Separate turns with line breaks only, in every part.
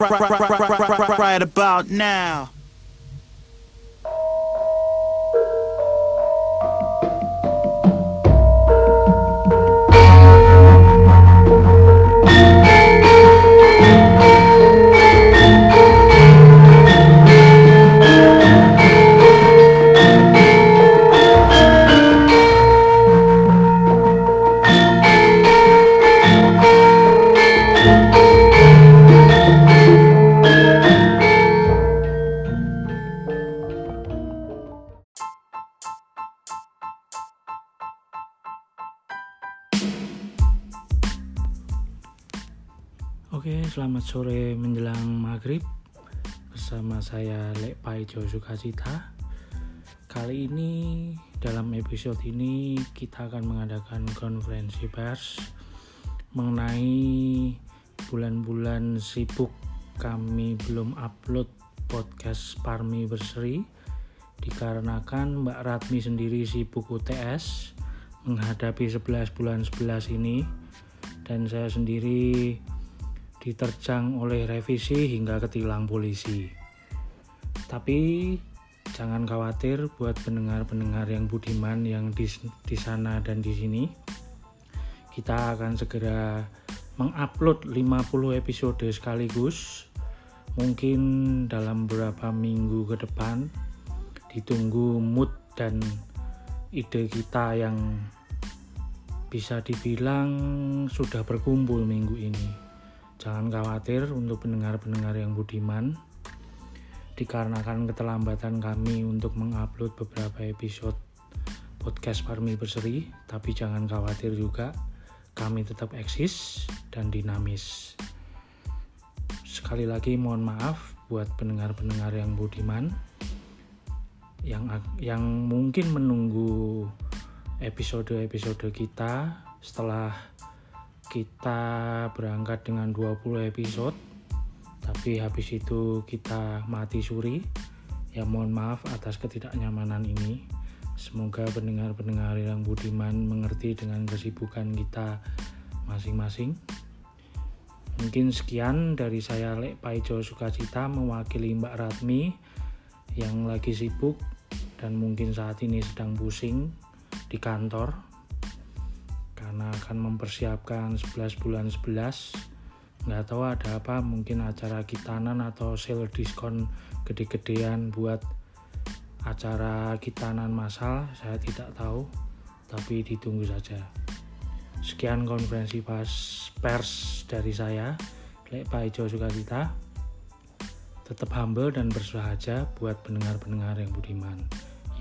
right, right, right, right, right, right, right about now.
Selamat sore menjelang maghrib bersama saya Lek Paijo Sukacita. Kali ini dalam episode ini kita akan mengadakan konferensi pers mengenai bulan-bulan sibuk kami belum upload podcast Parmi Berseri dikarenakan Mbak Ratmi sendiri sibuk UTS menghadapi 11 bulan 11 ini dan saya sendiri diterjang oleh revisi hingga ketilang polisi. Tapi jangan khawatir buat pendengar-pendengar yang budiman yang di, di sana dan di sini. Kita akan segera mengupload 50 episode sekaligus. Mungkin dalam beberapa minggu ke depan ditunggu mood dan ide kita yang bisa dibilang sudah berkumpul minggu ini. Jangan khawatir untuk pendengar-pendengar yang budiman, dikarenakan keterlambatan kami untuk mengupload beberapa episode podcast Parmi Berseri, tapi jangan khawatir juga, kami tetap eksis dan dinamis. Sekali lagi mohon maaf buat pendengar-pendengar yang budiman, yang yang mungkin menunggu episode-episode kita setelah kita berangkat dengan 20 episode. Tapi habis itu kita mati suri. Ya mohon maaf atas ketidaknyamanan ini. Semoga pendengar-pendengar yang budiman mengerti dengan kesibukan kita masing-masing. Mungkin sekian dari saya Lek Paijo Sukacita mewakili Mbak Ratmi yang lagi sibuk dan mungkin saat ini sedang pusing di kantor karena akan mempersiapkan 11 bulan 11 nggak tahu ada apa mungkin acara kitanan atau sale diskon gede-gedean buat acara kitanan masal saya tidak tahu. Tapi ditunggu saja. Sekian konferensi pas pers dari saya. Lek Pak Ijo Sukacita tetap humble dan bersahaja buat pendengar-pendengar yang budiman.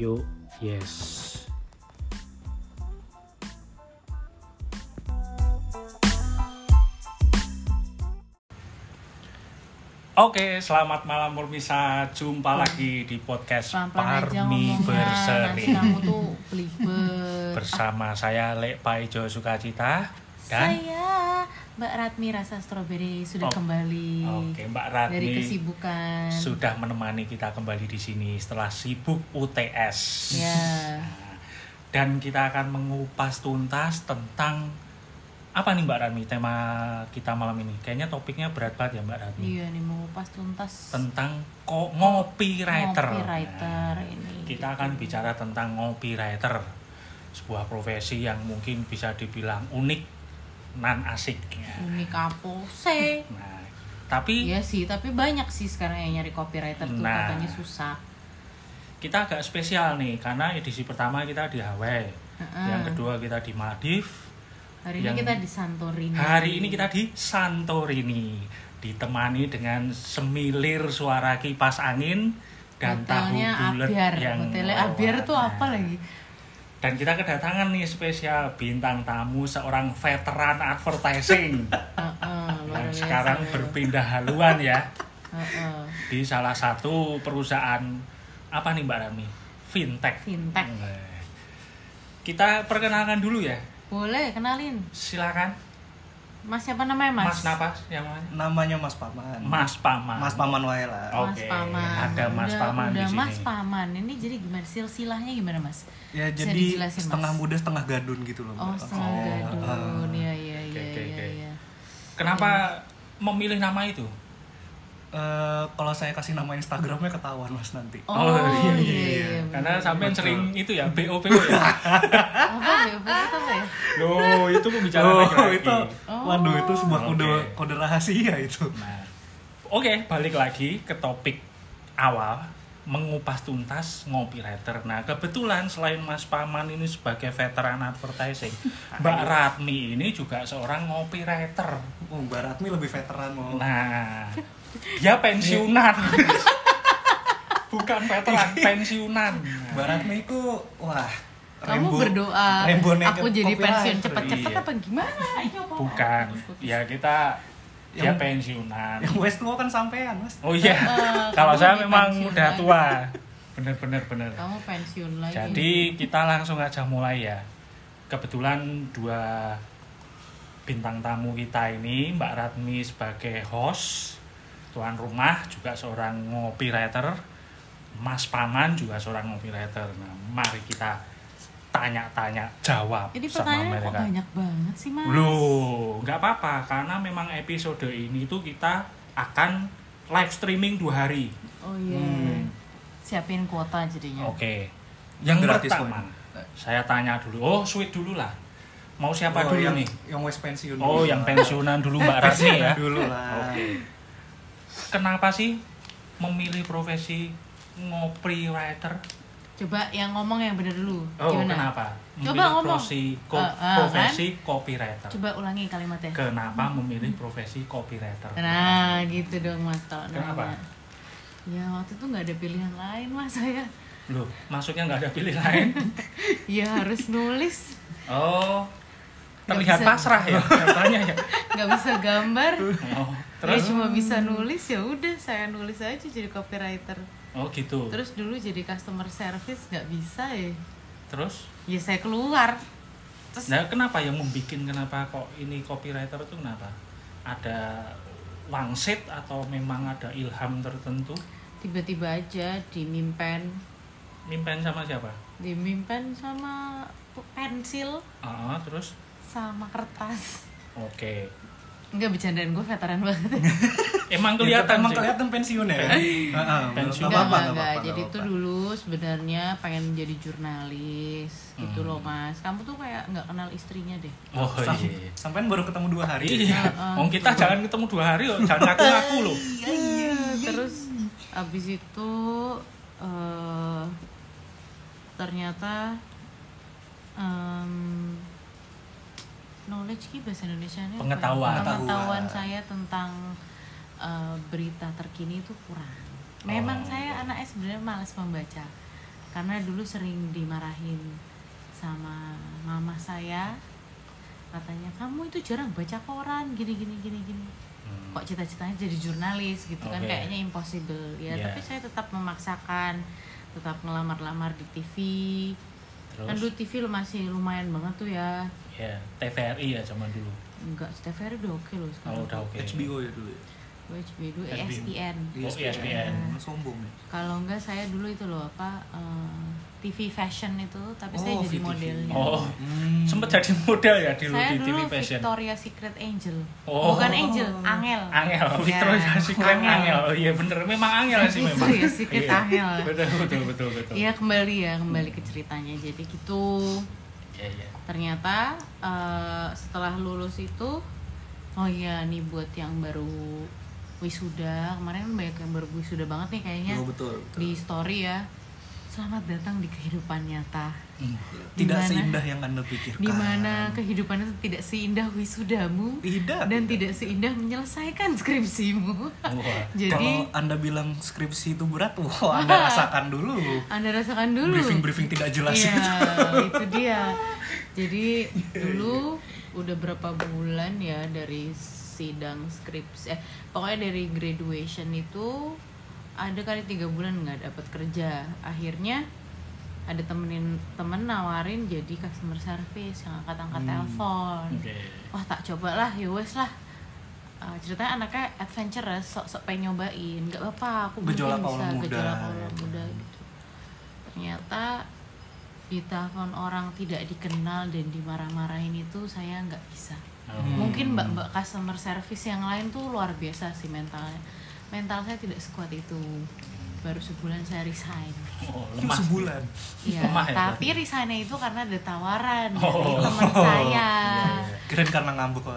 Yuk yes Oke, selamat malam pemirsa. Jumpa lagi di podcast Parmi Berseri.
kamu tuh belibet.
Bersama saya Lek Paijo Sukacita dan
Saya Mbak Ratmi Rasa Strawberry sudah
Oh,
kembali
Oke, Mbak Ratmi
dari kesibukan.
sudah menemani kita kembali di sini setelah sibuk UTS.
Ya.
Dan kita akan mengupas tuntas tentang apa nih Mbak Ratmi tema kita malam ini? Kayaknya topiknya berat banget ya Mbak Ratmi.
Iya nih mau pas tuntas
Tentang ko ngopi writer.
Copywriter ini.
kita akan bicara tentang ngopi writer sebuah profesi yang mungkin bisa dibilang unik nan asik ya.
Ini kapo sih.
nah tapi
Iya sih, tapi banyak sih sekarang yang nyari copywriter tuh
Nah.
katanya susah.
kita agak spesial nih karena edisi pertama kita di Hawaii
Heeh.
yang kedua kita di Maldives
Hari
yang-
ini kita di Santorini.
hari ini kita di Santorini ditemani dengan semilir suara kipas angin dan
Hotelnya
tahu bulat
Abiar.
yang
Hotelnya Abiar tuh
nah.
apa lagi?
Dan kita kedatangan nih spesial bintang tamu seorang veteran advertising yang sekarang
ya.
berpindah haluan ya di salah satu perusahaan apa nih Mbak Rami? Fintech.
Fintech.
Kita perkenalkan dulu ya.
Boleh kenalin.
Silakan
Mas siapa namanya Mas?
Mas, Napas yang mana?
namanya Mas Paman.
Mas Paman.
Mas Paman wae lah.
Oh.
Mas
Oke,
Paman.
ada Mas
udah,
Paman di
udah
sini.
Mas Paman. Ini jadi gimana silsilahnya gimana Mas?
Ya
Bisa
jadi
dijelasin,
setengah
Mas?
muda setengah gadun gitu loh.
Oh,
Mbak.
setengah
Oh,
gadun.
ah.
Iya iya
Oke,
iya
oke,
iya.
oke.
iya.
Kenapa memilih nama itu?
Eh, kalau saya kasih nama Instagramnya ketahuan mas nanti.
Oh, iya, iya,
Karena
bener.
sampai sering itu ya BO BO ya.
apa ya? Apa itu apa ya?
Loh, itu pembicaraan
Oh,
laki-laki.
itu, waduh itu sebuah kode kode rahasia itu.
Nah, oke, balik lagi ke topik awal mengupas tuntas ngopi writer. Nah, kebetulan selain Mas Paman ini sebagai veteran advertising, Mbak Ratmi ini juga seorang ngopi writer.
Oh, Mbak Ratmi lebih veteran mau.
Nah, dia pensiunan. Bukan veteran, pensiunan.
Mbak Ratmi itu wah.
Kamu
Rainbow-
berdoa aku jadi pensiun cepet-cepet
Iya.
apa gimana? Iya.
Bukan. Ya kita dia
Yang-
pensiunan.
Yang West tua kan sampean mas.
Oh iya.
Eh,
Kalau saya memang udah tua. Bener bener bener.
Kamu pensiun lagi.
Jadi kita langsung aja mulai ya. Kebetulan dua bintang tamu kita ini Mbak Ratmi sebagai host, tuan rumah juga seorang ngopi writer, Mas Paman juga seorang ngopi writer. Nah, mari kita tanya-tanya jawab
Ini
sama
pertanyaan kok
mereka.
banyak banget sih mas.
Loh, nggak apa-apa karena memang episode ini tuh kita akan live streaming dua hari.
Oh iya.
Hmm.
Siapin kuota jadinya.
Oke. Yang
Gratis
pertama,
kok.
saya tanya dulu. Oh, sweet dulu lah. Mau siapa
Oh,
dulu
yang,
nih?
Yang West pensiun.
Oh, yang pensiunan dulu Mbak Ratmi ya.
dulu lah.
Oke. Kenapa sih memilih profesi ngopi writer?
Coba yang ngomong yang bener dulu.
Oh,
Gimana?
kenapa?
Coba
Memilih
ngomong.
profesi ko-
Eh, eh,
profesi copywriter.
Coba ulangi kalimatnya.
Kenapa memilih profesi copywriter?
Nah, gitu dong Mas Tok.
Kenapa?
Ya waktu itu nggak ada pilihan lain Mas saya.
Loh, maksudnya nggak ada pilihan lain?
Ya harus nulis,
Oh, terlihat pasrah ya katanya ya.
nggak bisa gambar.
Oh,
Terus ya cuma bisa nulis ya udah saya nulis aja jadi copywriter.
Oh gitu.
Terus dulu jadi customer service nggak bisa ya.
Terus?
Ya saya keluar. Terus
Nah, kenapa yang membuat kenapa kok ini copywriter itu kenapa? Ada wangsit atau memang ada ilham tertentu?
tiba-tiba aja dimimpen,
Mimpen sama siapa?
dimimpen sama pensil
Ah, terus?
sama kertas.
Oke.
Enggak bercandaan gue veteran banget.
Emang
Ya,
kelihatan
emang kelihatan pensiun ya. Heeh,
Pensiun.
nggak
Enggak,
apa-apa,
enggak,
nggak
enggak.
apa-apa,
Jadi tuh dulu sebenarnya pengen jadi jurnalis gitu
Hmm.
loh mas. Kamu tuh kayak nggak kenal istrinya deh.
Oh
Sam-
iya.
Sampean baru ketemu dua hari.
Iya. Wong kita jangan ketemu dua hari loh, jangan ngaku-ngaku loh.
Terus abis itu eh ternyata em, knowledge ki bahasa Indonesia nya
Pengetahuan.
pengetahuan saya tentang eh, berita terkini itu kurang. Memang
Oh,
saya anaknya sebenarnya malas membaca karena dulu sering dimarahin sama mama saya katanya kamu itu jarang baca koran gini gini gini gini
Hmm.
kok cita-citanya jadi jurnalis gitu kan
Oke.
kayaknya impossible ya
Iya.
tapi saya tetap memaksakan tetap ngelamar-lamar di TV kan dulu
Terus?
TV masih lumayan banget tuh ya
Ya, TVRI ya zaman dulu.
enggak TVRI udah oke loh sekarang
Oh, udah oke.
HBO ya dulu ya.
HBO dulu
SBN.
ESPN
Oh, ESPN.
Mas sombong nih.
kalau enggak saya dulu itu loh apa eh, TV fashion itu tapi saya
Oh,
jadi
VTV.
modelnya
Oh,
Hmm.
sempet jadi model ya dulu
saya
di TV
dulu
fashion.
Victoria Secret Angel
Oh.
bukan Angel Angel
Angel,
Ya,
Victoria Secret
Angel.
Angel. Oh iya bener, memang Angel sih memang.
Victoria's Secret
Iya.
Angel.
Betul betul betul betul.
Iya kembali ya kembali ke ceritanya jadi gitu
Iya iya.
ternyata eh, setelah lulus itu oh iya nih buat yang baru wisuda kemarin banyak yang baru wisuda banget nih kayaknya
Oh, betul, betul.
di story ya selamat datang di kehidupan nyata
Hmm.
Tidak
Dimana-
seindah yang Anda pikirkan.
di mana kehidupan itu tidak seindah wisudamu
Tidak.
dan
tidak.
tidak seindah menyelesaikan skripsimu
Wah.
jadi
Kalau Anda bilang skripsi itu berat, wah Anda rasakan dulu.
anda rasakan dulu
Briefing-briefing tidak jelas
Iya,
itu.
itu dia. Jadi dulu udah berapa bulan ya dari sidang skripsi, eh pokoknya dari graduation itu ada kali tiga bulan nggak dapat kerja. Akhirnya ada temenin temen nawarin jadi customer service yang angkat-angkat
Hmm.
telepon.
Oke.
Wah tak coba lah, ya wes lah. Uh, ceritanya anaknya adventurous, sok-sok pengen nyobain. Nggak apa-apa, aku
Gejolak
bisa
muda.
gejolak awal muda gitu. Ternyata ditelepon orang tidak dikenal dan dimarah-marahin itu saya nggak bisa.
Oh.
Mungkin mbak-mbak customer service yang lain tuh luar biasa sih mentalnya. Mental saya tidak sekuat itu baru sebulan saya resign
Oh, lemah.
sebulan.
Iya,
Lemah ya,
tapi resignnya itu karena ada tawaran dari
Oh.
teman saya
Keren karena ngambek kok.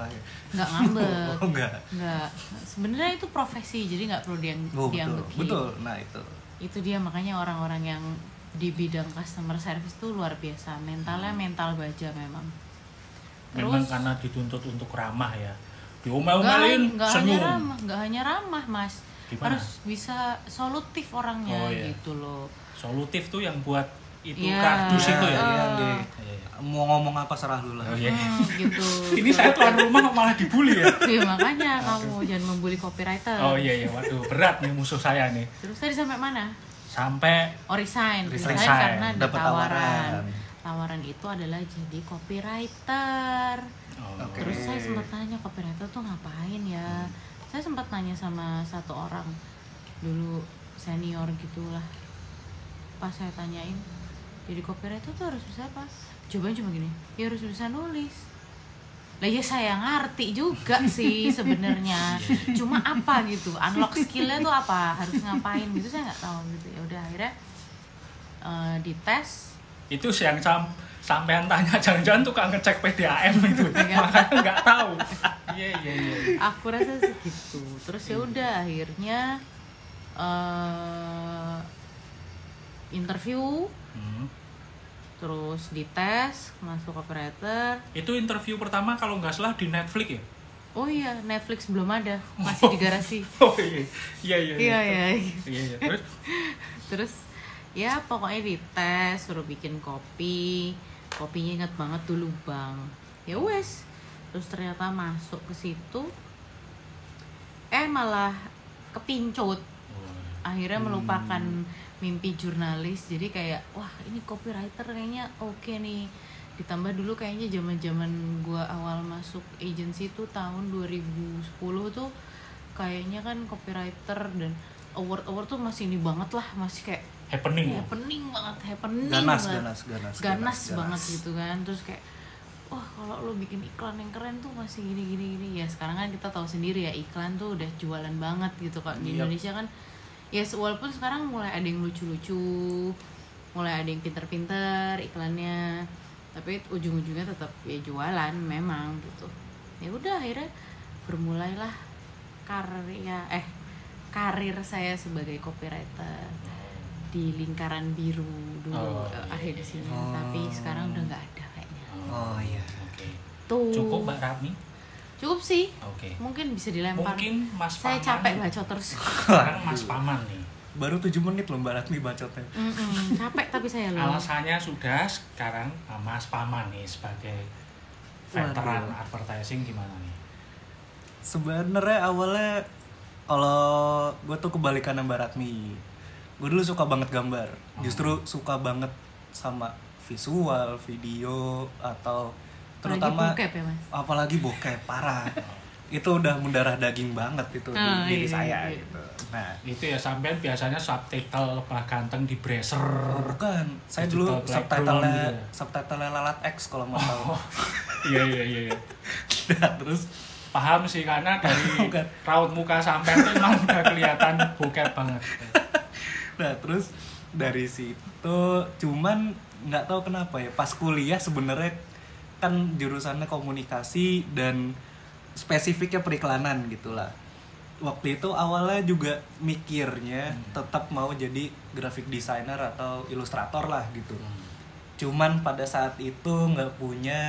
nggak ngambek
Oh enggak.
nggak sebenarnya itu profesi jadi nggak perlu diang
Oh, betul.
diambekin
Betul. Nah, itu.
itu dia makanya orang-orang yang di bidang customer service tuh luar biasa mentalnya mental baja memang
Memang
Terus-
karena dituntut untuk ramah ya.
Nggak
Diomel-omelin,
nggak hanya
senyum.
ramah nggak hanya ramah mas
Gimana?
harus bisa solutif orangnya
Oh, iya.
gitu loh
Solutif tuh yang buat itu
Iya.
kardus itu ya.
Deh.
Iya.
Mau ngomong apa serah lu lah.
Oh, iya.
Hmm, gitu
Ini saya keluar rumah malah dibully ya.
Iya makanya kamu jangan membuli copywriter
Oh iya iya, waduh berat nih musuh saya nih.
terus tadi sampai mana
Sampai
oh resign resign,
Resign.
karena ada
Dapat
tawaran.
Tawaran.
itu adalah jadi copywriter
oh,
Oke.
Terus saya sempat tanya copywriter tuh ngapain ya? Saya sempat nanya sama satu orang dulu senior gitulah. Pas saya tanyain, jadi copywriter tuh harus bisa apa? Jawabannya cuma gini, ya harus bisa nulis. Lah ya saya ngerti juga sih sebenarnya. Cuma apa gitu? Unlock skillnya tuh apa? Harus ngapain gitu saya nggak tahu gitu. Ya udah akhirnya eh, dites
itu yang sam sampean tanya jangan-jangan tukang ngecek PDAM itu.
Iya.
makanya nggak tahu. Iya iya iya.
Aku rasa segitu terus ya udah akhirnya eh interview.
Hmm.
terus dites masuk operator.
Itu interview pertama kalau nggak salah di Netflix ya?
Oh iya Netflix belum ada. Masih di garasi.
Oh iya iya iya.
Iya iya.
Iya iya. Terus?
Terus ya pokoknya dites suruh bikin kopi. Kopinya inget banget dulu bang. Ya wes. Terus ternyata masuk ke situ eh malah kepincut. Akhirnya melupakan mimpi jurnalis. Jadi kayak wah ini copywriter kayaknya oke nih. Ditambah dulu kayaknya zaman zaman gua awal masuk agency itu tahun 2010 tuh kayaknya kan copywriter dan award award tuh masih ini banget lah. Masih kayak
happening ya
happening banget happening
Ganas,
banget.
ganas, ganas,
ganas
ganas,
banget
ganas.
gitu kan terus kayak wah kalau lo bikin iklan yang keren tuh masih gini gini gini ya sekarang kan kita tahu sendiri ya iklan tuh udah jualan banget gitu kok di
Yap.
Indonesia kan ya walaupun sekarang mulai ada yang lucu-lucu mulai ada yang pinter-pinter iklannya tapi ujung-ujungnya tetap ya jualan memang gitu ya udah akhirnya bermulailah karya eh karir saya sebagai copywriter di lingkaran biru dulu
Oh,
eh,
iya,
akhir di sini.
Iya.
tapi
Oh.
sekarang udah nggak ada kayaknya.
Oh iya.
oke.
Tuh.
Cukup mbak Rami?
Cukup sih.
Oke.
Mungkin bisa dilempar.
Mungkin Mas
saya
Paman.
capek baca terus.
Sekarang Mas Paman nih.
Baru 7 menit loh Mbak Ratmi bacotnya.
Mm-mm, capek tapi saya loh.
Alasannya sudah sekarang ah, Mas Paman nih sebagai veteran
Waduh.
advertising gimana nih?
Sebenarnya awalnya kalau gue tuh kebalikan Mbak Ratmi. Gue dulu suka banget gambar. Justru suka banget sama visual, video atau terutama
bokep ya, Mas?
apalagi bokep parah. itu udah mendarah daging banget itu di
Oh,
diri
iya,
saya
iya.
gitu. Nah,
itu ya sampean biasanya subtitle lebah ganteng di bracer
Oh, bukan. Saya dulu
background
subtitlenya
gitu ya?
subtitlenya lalat X kalau mau tahu.
iya iya iya iya.
Nah, terus
paham sih karena dari raut muka sampean tuh emang udah kelihatan bokep banget
nah terus dari situ cuman nggak tahu kenapa ya pas kuliah sebenarnya kan jurusannya komunikasi dan spesifiknya periklanan gitulah. Waktu itu awalnya juga mikirnya tetap mau jadi graphic designer atau ilustrator lah gitu. Cuman pada saat itu nggak punya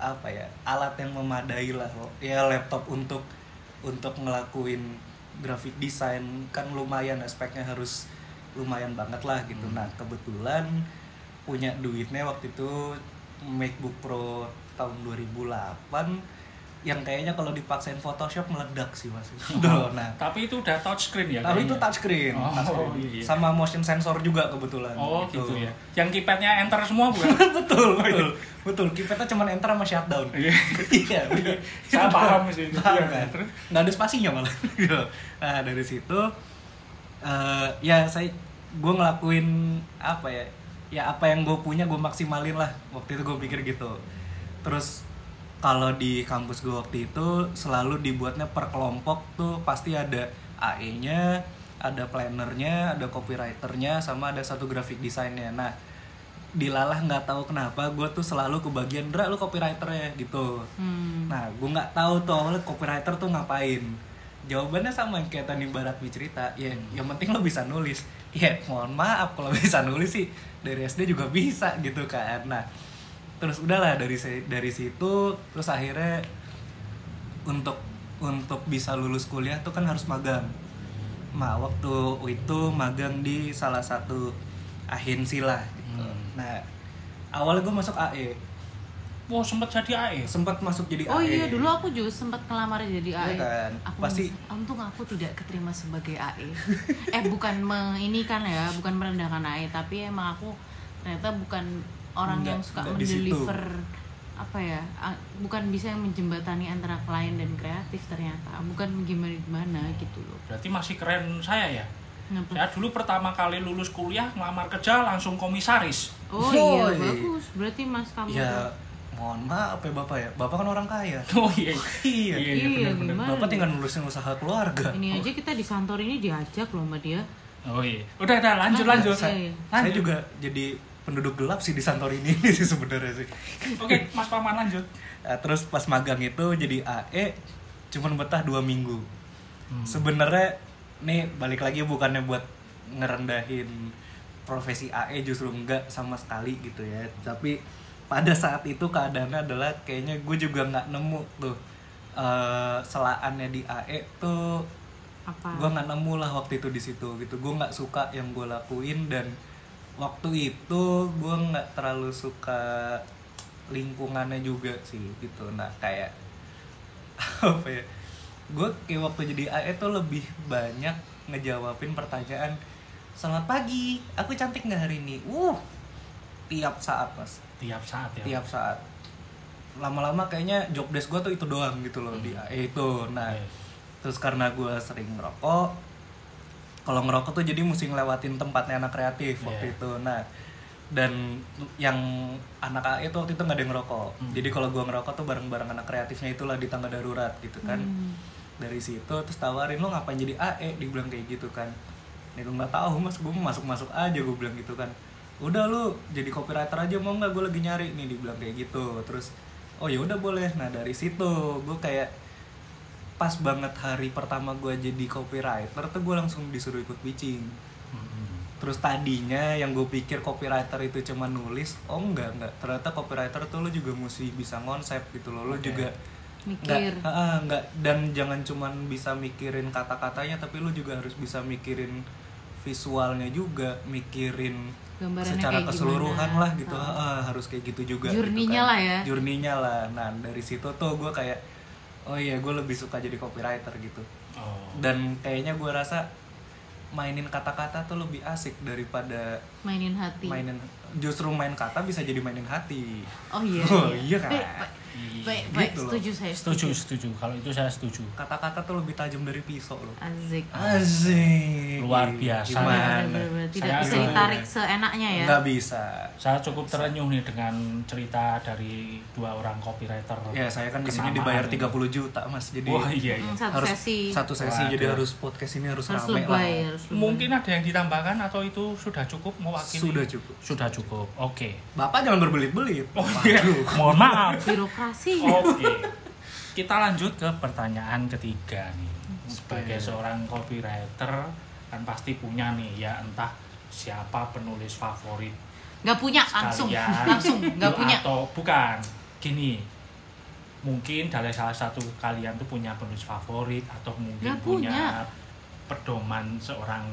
apa ya alat yang memadai lah ya laptop untuk untuk ngelakuin graphic design kan lumayan aspeknya harus lumayan banget lah gitu. Nah kebetulan punya duitnya waktu itu MacBook Pro tahun 2008 yang kayaknya kalau dipaksain Photoshop meledak sih mas. Duh, nah.
Tapi itu udah touchscreen ya
tapi itu
kayaknya?
touchscreen,
Oh,
touchscreen.
iya, iya.
sama motion sensor juga kebetulan
oh gitu. ya. Yang keypadnya enter semua bukan
betul betul. Betul keypadnya cuma enter sama shutdown.
Iya.
iya iya.
Saya paham sih
paham
Iya.
kan? Terus? Nggak ada spasinya malah. Gitu. nah dari situ eh, ya saya gue ngelakuin apa ya? Ya apa yang gue punya gue maksimalin lah. Waktu itu gue pikir gitu. Terus kalau di kampus gue waktu itu selalu dibuatnya per kelompok tuh pasti ada AE-nya, ada plannernya, ada copywriternya, sama ada satu graphic desainnya. Nah, dilalah nggak tahu kenapa gue tuh selalu kebagian Dra lu copywriternya gitu.
Hmm.
Nah, gue nggak tahu tuh awalnya copywriter tuh ngapain. Jawabannya sama yang kayak tadi Barat cerita, ya yang penting lo bisa nulis. Ya, mohon maaf kalau bisa nulis sih dari SD juga bisa gitu kan. Nah, terus udahlah dari dari situ terus akhirnya untuk untuk bisa lulus kuliah tuh kan harus magang. Ma, waktu itu magang di salah satu ahensi lah gitu.
Hmm.
Nah, awalnya gue masuk AE,
Wow, sempat jadi AE.
sempat masuk jadi
Oh
AE.
iya, dulu aku juga sempat ngelamar jadi
Iya
AE.
kan?
Aku
Pasti-
untung aku tidak keterima sebagai AE. eh bukan ini kan ya, bukan merendahkan AE, tapi emang aku ternyata bukan orang
Nggak-
yang suka mendeliver apa ya, bukan bisa yang menjembatani antara klien dan kreatif ternyata, bukan gimana gimana gitu loh.
Berarti masih keren saya ya.
Kenapa?
Saya dulu pertama kali lulus kuliah ngelamar kerja langsung komisaris.
Oh iya
Woi.
bagus, berarti mas kamu
Ya, mohon maaf ya Bapak ya. Bapak kan orang kaya.
Oh iya.
Iya.
Iya,
Iya,
bener-bener.
gimana?
Bapak tinggal nulisin usaha keluarga.
ini aja kita di Santorini diajak loh sama dia.
Oh iya. Udah, udah lanjut
Lanjut,
lanjut.
saya- iya.
Saya
Lanjut.
juga jadi penduduk gelap sih di Santorini ini sih sebenarnya sih.
Oke, Mas Paman lanjut.
Nah, terus pas magang itu jadi AE cuman betah dua minggu.
Hmm.
Sebenarnya nih balik lagi bukannya buat ngerendahin profesi AE justru enggak sama sekali gitu ya. Tapi pada saat itu keadaannya adalah kayaknya gue juga nggak nemu tuh eh, selaannya di AE tuh
Apa?
gue nggak nemu lah waktu itu di situ gitu gue nggak suka yang gue lakuin dan waktu itu gue nggak terlalu suka lingkungannya juga sih gitu. Nah kayak apa ya gue kayak waktu jadi AE tuh lebih banyak ngejawabin pertanyaan selamat pagi aku cantik nggak hari ini? Uh tiap saat mas.
Tiap saat ya.
tiap saat. Lama-lama kayaknya job desk gue tuh itu doang gitu loh di AE itu nah
Oke.
terus karena gue sering ngerokok kalau ngerokok tuh jadi mesti ngelewatin tempatnya anak kreatif waktu
Iya.
itu. Nah dan yang anak AE itu waktu itu nggak ada yang ngerokok.
Hmm.
jadi kalau gue ngerokok tuh bareng-bareng anak kreatifnya itulah di tangga darurat gitu kan.
Hmm.
dari situ terus tawarin lo ngapain jadi AE dibilang kayak gitu kan. Ya gue nggak tahu mas. Gue masuk masuk aja gue bilang gitu kan. Udah lu jadi copywriter aja mau nggak? Gue lagi nyari. Nih dibilang kayak gitu. Terus oh ya udah boleh. Nah dari situ gue kayak pas banget hari pertama gue jadi copywriter tuh gue langsung disuruh ikut pitching
Hmm.
terus tadinya yang gue pikir copywriter itu cuma nulis oh enggak enggak ternyata copywriter tuh lo juga mesti bisa konsep gitu loh lo
Oke.
juga
Mikir.
Nggak, nggak dan jangan cuman bisa mikirin kata-katanya tapi lu juga harus bisa mikirin visualnya juga mikirin
Gambarannya
secara
kayak
keseluruhan
gimana.
lah gitu harus kayak gitu juga
Journey-nya
gitu kan.
lah ya.
Journey-nya lah nah dari situ tuh gue kayak oh iya gue lebih suka jadi copywriter gitu
Oh.
dan kayaknya gue rasa mainin kata-kata tuh lebih asik daripada
Mainin hati.
mainin justru main kata bisa jadi mainin hati
Oh iya.
Oh, iya kan?
Baik, baik, baik,
Gitu loh.
setuju saya.
Setuju, setuju. Kalau itu saya setuju.
kata-kata tuh lebih tajam dari pisau loh
Azik.
Asik.
Luar biasa.
Gimana?
Benar-benar Tidak
Saya
bisa ditarik seenaknya ya.
Nggak bisa.
Saya cukup terenyuh nih dengan cerita dari dua orang copywriter.
Ya saya kan di sini dibayar
ini.
30 juta mas, jadi
Wah iya iya.
Hmm, Satu
harus
sesi.
satu sesi
Waduh.
jadi harus podcast ini harus,
harus
rame
lebay,
lah.
harus lebay.
Mungkin ada yang ditambahkan atau itu sudah cukup mewakili?
Sudah cukup.
Sudah cukup. Oke.
Bapak jangan berbelit-belit.
Oh iya. Mohon maaf.
Birokrasi.
Oke. Kita lanjut ke pertanyaan ketiga nih. Sebagai seorang copywriter kan pasti punya nih ya entah siapa penulis favorit
Nggak punya langsung,
sekalian.
langsung nggak
Loh,
punya.
atau bukan gini mungkin dari salah satu kalian tuh punya penulis favorit atau mungkin punya.
punya.
pedoman seorang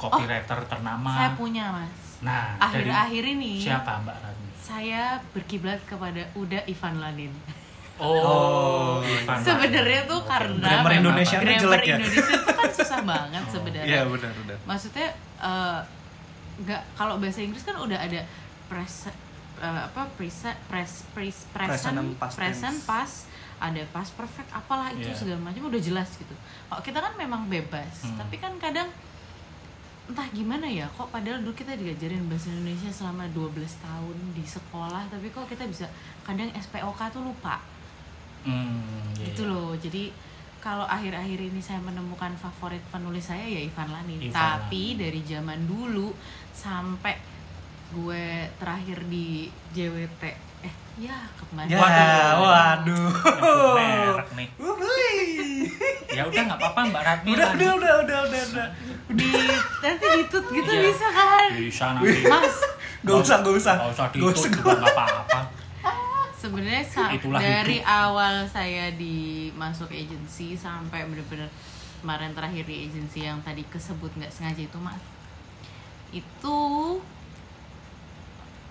copywriter ternama
Saya punya mas.
nah dari
Akhir-akhir ini
siapa mbak Radmi
saya berkiblat kepada Uda Ivan Lanin.
oh, Ivan
Sebenarnya tuh
Oke.
karena
Grammar
memang
Indonesianya
grammar
jelek ya?
Indonesia itu kan susah banget
Oh.
sebenarnya.
Iya benar benar.
Maksudnya eh, nggak kalau bahasa Inggris kan udah ada pres eh, apa present pres pres
Present past
present past ada past perfect apalah itu
Iya.
segala macam udah jelas gitu. Kalau kita kan memang bebas,
Hmm.
tapi kan kadang entah gimana ya kok padahal dulu kita diajarin bahasa Indonesia selama 12 tahun di sekolah tapi kok kita bisa kadang SPOK tuh lupa
Hmm, iya,
Gitu
iya.
loh. Jadi kalau akhir-akhir ini saya menemukan favorit penulis saya ya Ivan Lani.
Ivan
Tapi
Lani.
dari zaman dulu sampai gue terakhir di JWT eh ya kemarin.
Ya,
Waduh.
waduh.
Merek nih. Ya udah nggak apa-apa Mbak Ratmi.
Udah, udah, udah, udah, udah, udah.
Di nanti ditut gitu
Iya.
bisa kan?
Bisa nanti.
Mas,
Gak usah, gak usah.
Gak usah
Gak
ditut
usah.
juga nggak apa-apa.
sebenarnya dari
hidup.
awal saya di masuk agensi sampai bener-bener kemarin terakhir di agensi yang tadi kesebut nggak sengaja itu mas itu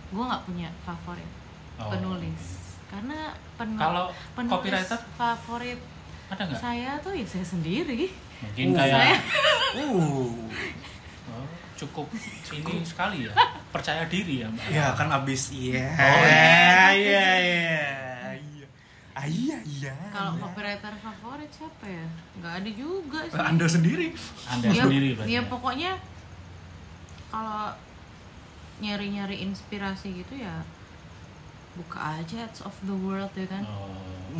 gue nggak punya favorit
Oh.
penulis karena pen-
Kalau
penulis
copywriter?
favorit
Ada nggak?
saya tuh ya saya sendiri
Mungkin
Uh,
kayak
saya-
Uh.
oh, cukup ini sekali ya. Percaya diri ya Mbak.
Ya kan abis iya.
Oh,
iya, iya, iya. Iya. Ah, iya, iya.
kalau
iya.
copywriter favorit siapa ya nggak ada juga sih
Anda sendiri.
Anda
ya,
sendiri berarti.
ya
ya?
pokoknya kalau nyari-nyari inspirasi gitu ya buka aja Edge of the World ya kan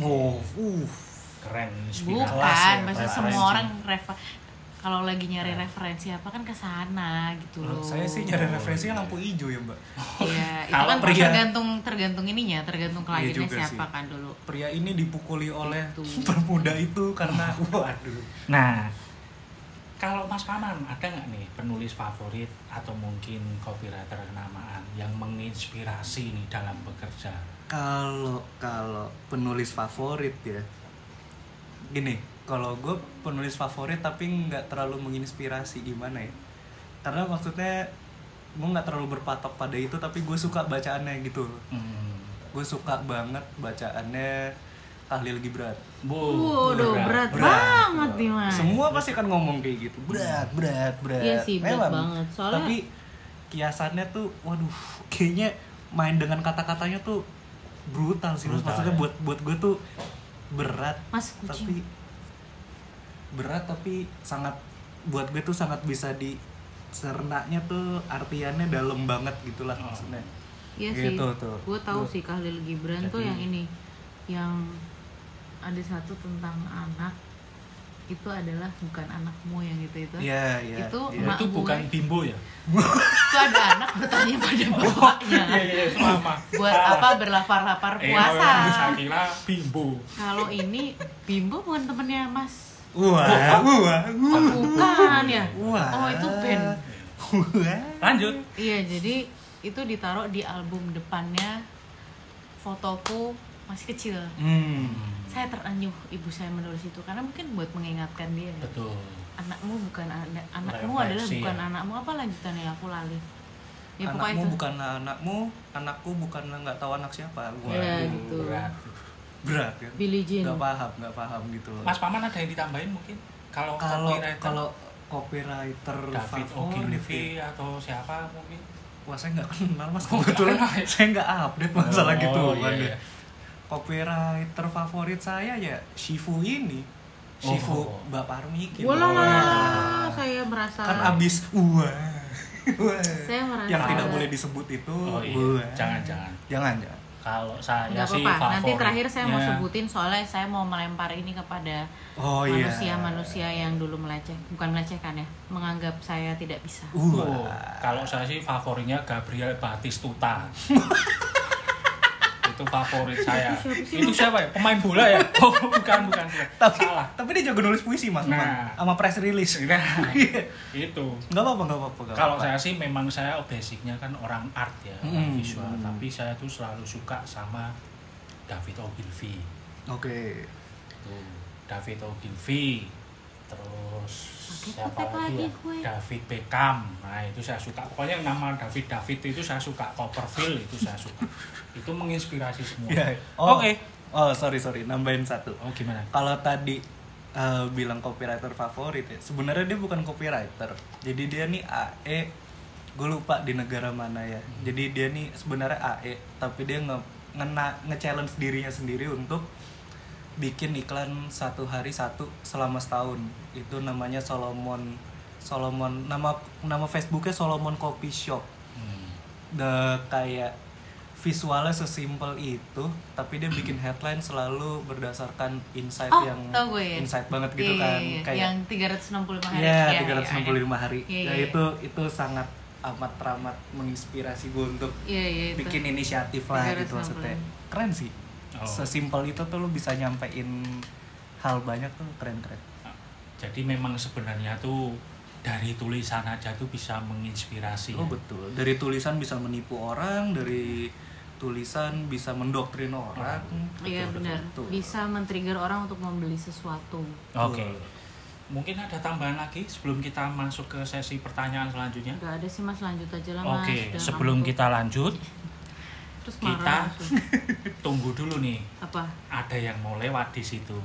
Oh,
Oh, uh.
Keren inspirasi.
bukan
ya,
maksudnya
referensi.
semua orang refer kalau lagi nyari referensi apa kan ke sana gitu loh
Saya sih nyari referensinya lampu hijau ya, Mbak.
Iya, itu kan
pria-
tergantung tergantung ininya, tergantung kliennya
juga
siapa
sih.
kan dulu.
Pria ini dipukuli oleh
Itu.
pemuda itu karena waduh.
Nah, kalau Mas Paman ada nggak nih penulis favorit atau mungkin copywriter kenamaan yang menginspirasi nih dalam bekerja?
Kalau kalau penulis favorit ya. Gini, kalau gue penulis favorit tapi nggak terlalu menginspirasi gimana ya? Karena maksudnya gue nggak terlalu berpatok pada itu tapi gue suka bacaannya gitu.
Hmm.
Gue suka banget bacaannya Tahlil Gibran.
Bu,
Waduh, berat,
berat.
banget nih mas.
Semua pasti akan ngomong kayak gitu. Berat, berat, berat.
Iya sih, berat
Memang.
banget. Soalnya-
Tapi kiasannya tuh, waduh, kayaknya main dengan kata-katanya tuh brutal sih.
Brutal,
Maksudnya
ya.
buat buat gue tuh berat,
Mas kucing.
tapi berat tapi sangat buat gue tuh sangat bisa di cernanya tuh artiannya dalam banget gitulah
Oh.
maksudnya.
Iya sih.
Gitu tuh.
Gue tahu sih Khalil Gibran tuh
Jadi-
yang ini, yang ada satu tentang anak itu adalah bukan anakmu yang itu itu.
Iya, iya.
Itu mak
itu bukan
gue.
bimbo ya?
Itu ada anak bertanya pada bapaknya.
iya, selama.
Buat apa berlapar-lapar
Eh,
puasa?
bimbo.
Kalau ini Bimbo bukan temennya Mas.
Wah, wah, wah.
Oh, bukan ya?
Wah.
Oh itu band.
Wah.
Lanjut.
Iya jadi itu ditaruh di album depannya fotoku masih kecil.
Hmm.
Saya teranyuh ibu saya menulis itu karena mungkin buat mengingatkan dia.
Betul.
Anakmu bukan anak anakmu
Refleksi
adalah bukan
ya.
anakmu apa lanjutannya aku lali. Ya pokoknya
anakmu
itu.
bukan anakmu, anakku bukan nggak tahu anak siapa. Wah,
Ya, gitu.
berat.
berat kan?
Billie Jean.
Nggak paham, nggak paham gitu.
Mas Paman ada yang ditambahin mungkin? Kalau
kalau
copywriter,
kalau copywriter
David Ogilvy
ya.
atau siapa mungkin?
Wah saya nggak kenal mas
Oh,
kebetulan
kenal ya?
saya nggak update masalah
Oh,
gitu
iya,
kan
iya.
Copywriter favorit saya ya Shifu ini, Shifu
Oh.
Mbak Parmi. gitu.
Wah, saya merasa
Kan abis wah. Wah.
Saya merasa-
yang tidak boleh disebut itu.
Oh iya.
wah.
Jangan jangan.
Jangan jangan.
Kalau saya sih
apa-apa. Nanti terakhir saya mau sebutin soalnya saya mau melempar ini kepada
Oh iya.
manusia-manusia yang dulu meleceh, bukan melecehkan ya, menganggap saya tidak bisa.
Oh,
Wah.
kalau saya sih favoritnya Gabriel Batistuta. itu favorit saya. Itu siapa ya? Pemain bola ya? Oh, bukan, bukan.
tapi
Salah.
tapi dia jago nulis puisi mas
Nah.
Sama press release
Nah, itu.
nggak apa apa nggak apa apa nggak
Kalau
apa-apa.
saya sih memang saya basicnya kan orang art ya, orang
Hmm.
visual. Tapi saya tuh selalu suka sama David Ogilvy.
oke
Tuh, David Ogilvy. Terus siapa lagi
lagi
ya?
gue.
David Beckham. Nah, itu saya suka. Pokoknya yang nama David David itu saya suka. Copperfield itu saya suka. itu menginspirasi semua.
Iya. oh
Oke.
oh sorry sorry nambahin satu
Oh, gimana?
kalau tadi eh, bilang copywriter favorit ya sebenarnya dia bukan copywriter jadi dia nih AE gue lupa di negara mana ya jadi dia nih sebenarnya AE tapi dia nge ngena nge-challenge dirinya sendiri untuk bikin iklan satu hari satu selama setahun itu namanya Solomon Solomon nama nama Facebooknya Solomon Coffee Shop
Hmm.
the kayak visualnya sesimpel itu tapi dia bikin headline selalu berdasarkan insight
Oh,
yang
gue ya.
insight banget
Iya,
gitu kan
iya, iya.
kayak
yang 365 hari.
Iya,
Iya,
365 hari.
Iya,
Nah,
iya,
itu itu sangat amat teramat menginspirasi gue untuk
iya itu.
bikin inisiatif lah
365.
gitu maksudnya. Keren sih.
Oh.
Sesimpel itu tuh lu bisa nyampein hal banyak tuh keren-keren.
Jadi memang sebenarnya tuh dari tulisan aja tuh bisa menginspirasi.
Oh
ya.
betul. Dari tulisan bisa menipu orang, dari tulisan bisa mendoktrin orang.
Iya
Betul,
benar.
betul.
Bisa men-trigger orang untuk membeli sesuatu.
Oke. Mungkin ada tambahan lagi sebelum kita masuk ke sesi pertanyaan selanjutnya.
Enggak ada sih Mas, lanjut aja lah Mas.
Oke,
Udah
sebelum kita lanjut,
terus
kita
langsung.
tunggu dulu nih.
apa?
Ada yang mau lewat di situ.